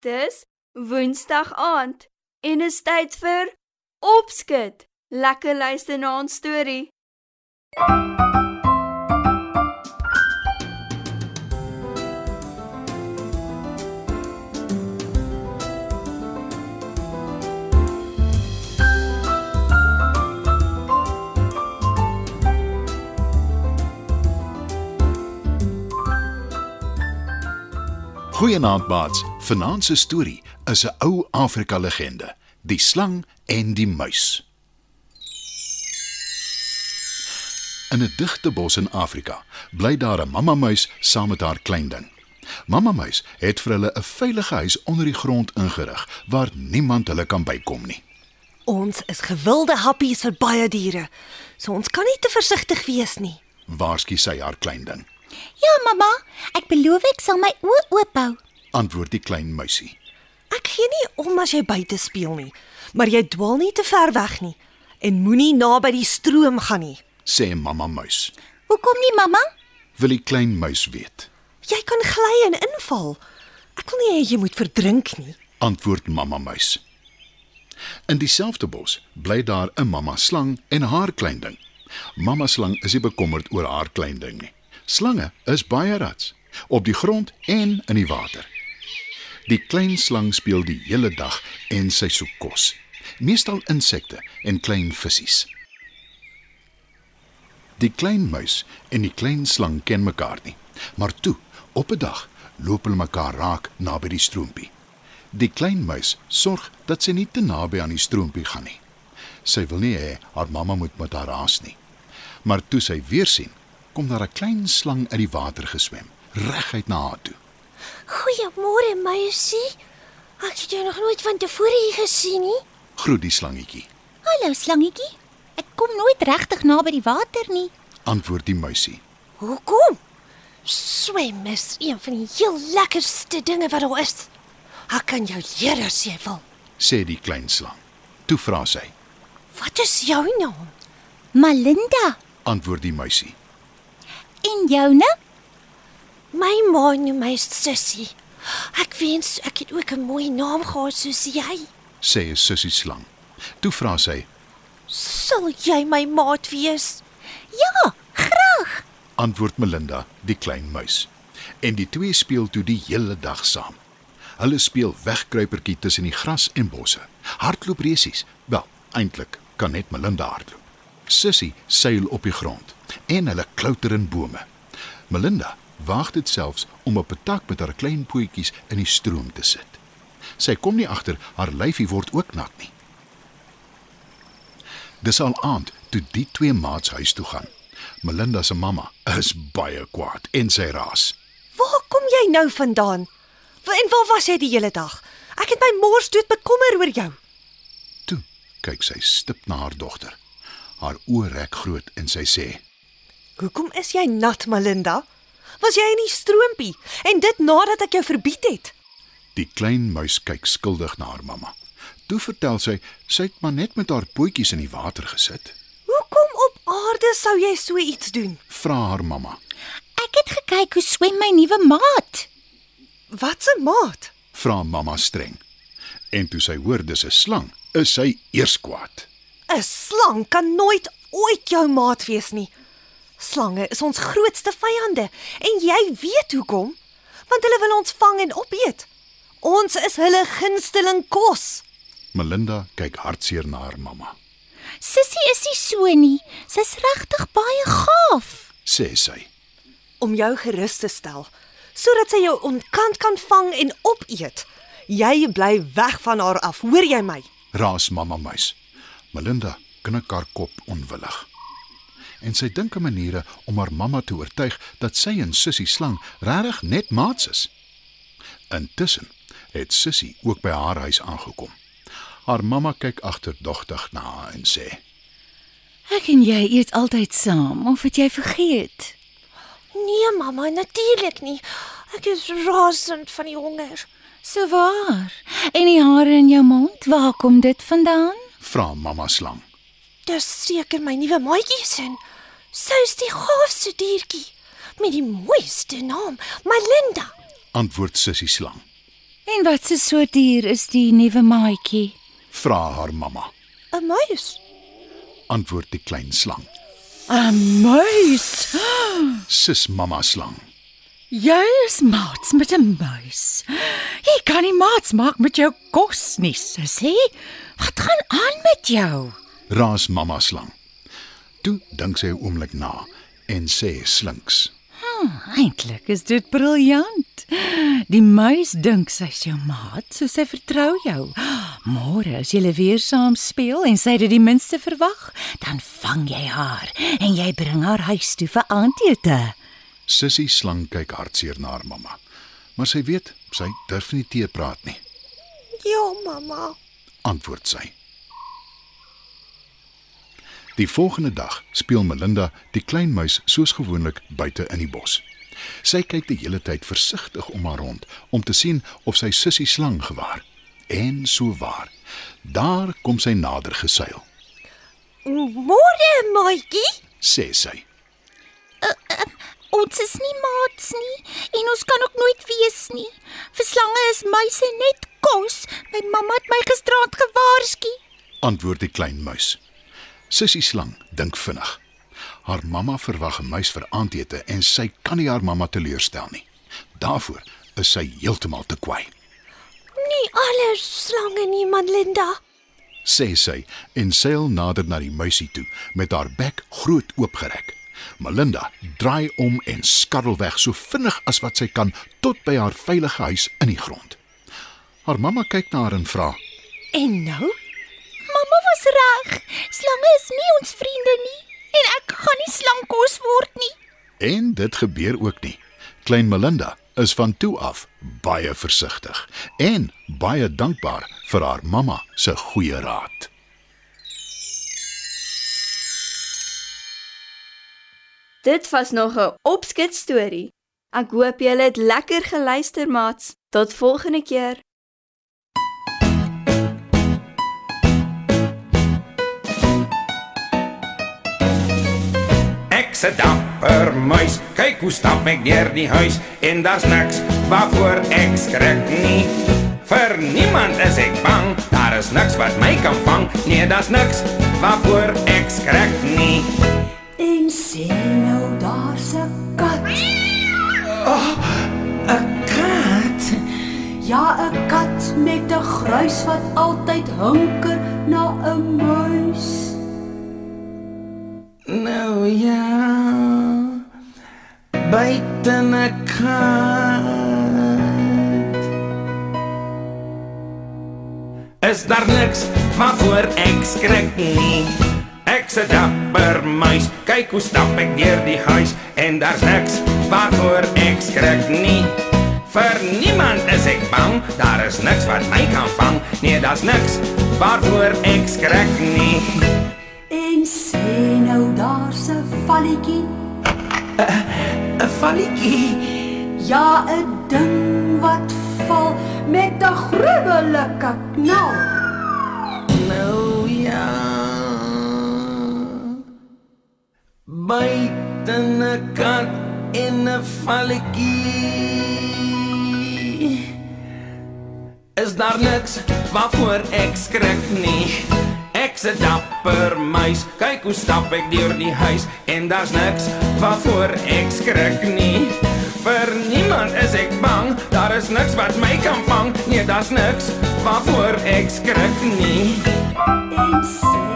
Dis Woensdag aand en is tyd vir Opskud. Lekker luister na ons storie. Goeienaand maats. Vanaand se storie is 'n ou Afrika legende, die slang en die muis. In 'n digte bos in Afrika bly daar 'n mamma muis saam met haar klein ding. Mamma muis het vir hulle 'n veilige huis onder die grond ingerig waar niemand hulle kan bykom nie. Ons is gewilde happies vir baie diere. So ons kan nie te versigtig wees nie. Waarsku sy haar klein ding. Ja, mamma, ek beloof ek sal my oë oop hou. Antwoord die klein muisie. Ek gee nie om as jy buite speel nie, maar jy dwaal nie te ver weg nie en moenie naby die stroom gaan nie. Sê mamma muis. Hoekom nie, mamma? Wil die klein muis weet. Jy kan gly en inval. Ek wil nie hê jy moet verdrink nie. Antwoord mamma muis. In dieselfde bos bly daar 'n mamma slang en haar klein ding. Mamma slang is nie bekommerd oor haar klein ding nie. Slange is baie rats op die grond en in die water. Die klein slang speel die hele dag en sy soek kos, meestal insekte en klein visse. Die klein muis en die klein slang ken mekaar nie, maar toe, op 'n dag, loop hulle mekaar raak naby die stroompie. Die klein muis sorg dat sy nie te naby aan die stroompie gaan nie. Sy wil nie hê haar mamma moet met haar raas nie. Maar toe sy weer sien, kom daar 'n klein slang uit die water geswem, reguit na haar toe. Goeiemôre, meisie. Ek het jou nog nooit van tevore hier gesien nie. Groet die slangetjie, Hallo, slangetjie. Ek kom nooit regtig naby die water nie. antwoord die muisie. Hoekom? Swem is een van die heel lekkerste dinge wat daar is. Ek kan jou leer as jy wil. sê die klein slang. Toe vra sy, Wat is jou naam? Malinda. antwoord die muisie. En joune? My ma noem my sussie. Ek wens ek het ook 'n mooi naam gehad soos jy. sê sussie slang. Toe vra sy, Sal jy my maat wees? Ja, graag. antwoord Melinda, die klein muis. En die twee speel toe die hele dag saam. Hulle speel wegkruipertjie tussen die gras en bosse. Hardloop resies. Wel, eintlik kan net Melinda hardloop. Sissie seil op die grond en hulle klouter in bome. Melinda waag dit selfs om op 'n tak met haar klein pootjies in die stroom te sit. Sy kom nie agter haar lyfie word ook nat nie. Dis al aand toe die twee maats huis toe gaan. Melinda se mamma is baie kwaad en sy raas. Waar kom jy nou vandaan? En waar was jy die hele dag? Ek het my mors dood bekommer oor jou. Toe kyk sy stip na haar dogter. Haar oë rek groot en sy sê: Hoekom is jy nat, Melinda? Was jy in die stroompie en dit nadat ek jou verbied het? Die klein muis kyk skuldig na haar mamma. Toe vertel sy sy het maar net met haar pootjies in die water gesit. Hoekom op aarde sou jy so iets doen? Vra haar mamma. Ek het gekyk hoe swem my nuwe maat. Wat 'n maat. Vra mamma streng. En toe sy hoor dis 'n slang, is sy eers kwaad. 'n Slang kan nooit ooit jou maat wees nie. Slange is ons grootste vyande en jy weet hoekom? Want hulle wil ons vang en opeet. Ons is hulle gunsteling kos. Melinda kyk hartseer na haar mamma. Sissie is nie so nie. Sy's regtig baie gaaf. Sê sy. om jou gerus te stel sodat sy jou onkant kan vang en opeet. Jy bly weg van haar af, hoor jy my? Raas mamma muis. Melinda knik haar kop onwillig. En sy dink aan maniere om haar mamma te oortuig dat sy en Sussie slang regtig net maats is. Intussen het Sussie ook by haar huis aangekom. Haar mamma kyk agterdogtig na haar en sê: Ek en jy eet altyd saam, of het jy vergeet? Nee mamma, natuurlik nie. Ek is rasend van die honger. So waar. En die hare in jou mond, waar kom dit vandaan? Vra mamma slang. Dis seker my nuwe maatjie sin. Sy's die gaafste diertjie met die mooiste naam, Melinda. Antwoord Sussie slang. En wat se soort dier is die nuwe maatjie? Vra haar mamma. 'n Muis. Antwoord die klein slang. 'n Muis. Sis mamma slang. Jy is maats met 'n muis. Jy kan nie maats maak met jou kos nie, sussie. Wat gaan aan met jou? Raas mamma slang. Toe dink sy 'n oomblik na en sê slinks. Eintlik is dit briljant. Die muis dink sy's jou maat, so sy vertrou jou. Môre as julle weer saam speel en sy dit die minste verwag, dan vang jy haar en jy bring haar huis toe vir aandete. Sissie slang kyk hartseer na haar mamma. Maar sy weet, sy durf nie teë praat nie, Ja, mamma. antwoord sy. Die volgende dag speel Melinda die klein muis soos gewoonlik buite in die bos. Sy kyk die hele tyd versigtig om haar rond om te sien of sy sussie slang gewaar. En so waar. Daar kom sy nader gesuil, Môre, maatjie. sê sy. Ons is nie maats nie en ons kan ook nooit wees nie. Vir slange is muise net kos. My mamma het my gisteraand gewaarsku. antwoord die klein muis. Sissie slang dink vinnig. Haar mamma verwag 'n muis vir aandete en sy kan nie haar mamma teleurstel nie. Daarvoor is sy heeltemal te kwaai, Nie alle slange nie, Manlinda. sê sy en seil nader na die muisie toe met haar bek groot oopgerek. Melinda draai om en skarrel weg so vinnig as wat sy kan tot by haar veilige huis in die grond. Haar mamma kyk na haar en vra: En nou? Was reg. Slange is nie ons vriende nie en ek gaan nie slangkos word nie. En dit gebeur ook nie. Klein Melinda is van toe af baie versigtig en baie dankbaar vir haar mamma se goeie raad. Dit was nog 'n opskit storie. Ek hoop julle het lekker geluister, maats. Tot volgende keer. Ek's 'n dapper muis. Kyk hoe stap ek deur die huis en daar's niks waarvoor ek skrik nie. Vir niemand is ek bang. Daar is niks wat my kan vang. Nee, daar's niks waarvoor ek skrik nie. En sê nou daar's 'n kat. 'n Kat. Ja, 'n kat met 'n gruis wat altyd hunker na 'n muis. Nou ja. Buite 'n kat. Is daar niks waarvoor ek skrik nie? Ek's 'n dapper muis. Kyk hoe stap ek deur die huis en daar's niks waarvoor ek skrik nie. Vir niemand is ek bang. Daar is niks wat my kan vang. Nee, daar's niks waarvoor ek skrik nie. En sê nou daar's 'n valletjie. 'n Valletjie. Ja, 'n ding wat val met 'n gruwelike knal. Nou ja. Buite 'n kat in 'n valletjie. Is daar niks waarvoor ek skrik nie? 'n dapper muis. Kyk hoe stap ek deur die huis en daar's niks waarvoor ek skrik nie. Vir niemand is ek bang. Daar is niks wat my kan vang. Nee, daar's niks waarvoor ek skrik nie. En nou